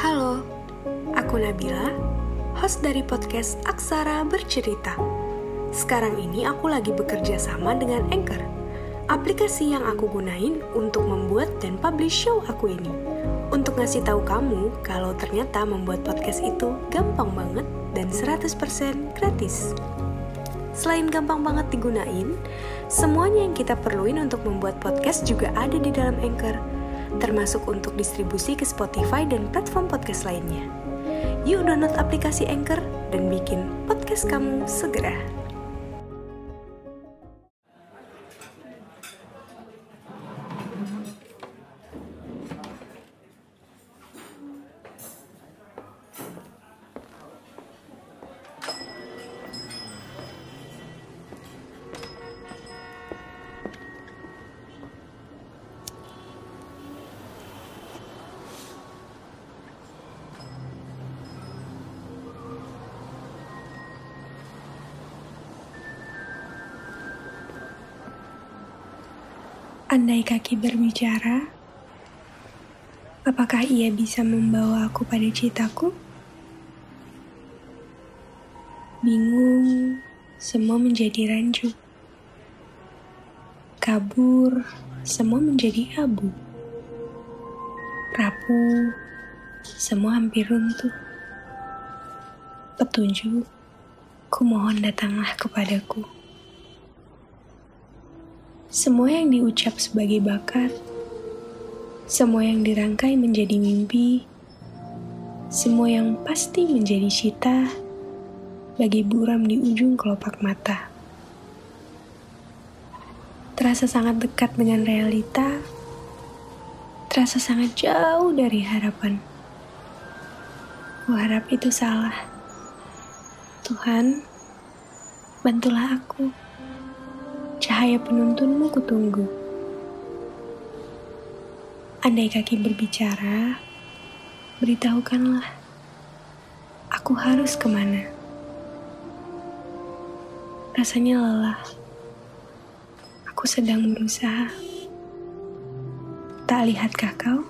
Halo, aku Nabila, host dari podcast Aksara Bercerita. Sekarang ini aku lagi bekerja sama dengan Anchor, aplikasi yang aku gunain untuk membuat dan publish show aku ini. Untuk ngasih tahu kamu kalau ternyata membuat podcast itu gampang banget dan 100% gratis. Selain gampang banget digunain, semuanya yang kita perluin untuk membuat podcast juga ada di dalam Anchor termasuk untuk distribusi ke Spotify dan platform podcast lainnya. Yuk download aplikasi Anchor dan bikin podcast kamu segera. Andai kaki berbicara, apakah ia bisa membawa aku pada citaku? Bingung, semua menjadi rancu. Kabur, semua menjadi abu. Rapuh, semua hampir runtuh. Petunjuk, ku mohon datanglah kepadaku. Semua yang diucap sebagai bakat, semua yang dirangkai menjadi mimpi, semua yang pasti menjadi cita, bagi buram di ujung kelopak mata. Terasa sangat dekat dengan realita, terasa sangat jauh dari harapan. Kuharap itu salah. Tuhan, bantulah aku cahaya penuntunmu kutunggu. Andai kaki berbicara, beritahukanlah, aku harus ke mana. Rasanya lelah, aku sedang berusaha. Tak lihatkah kau?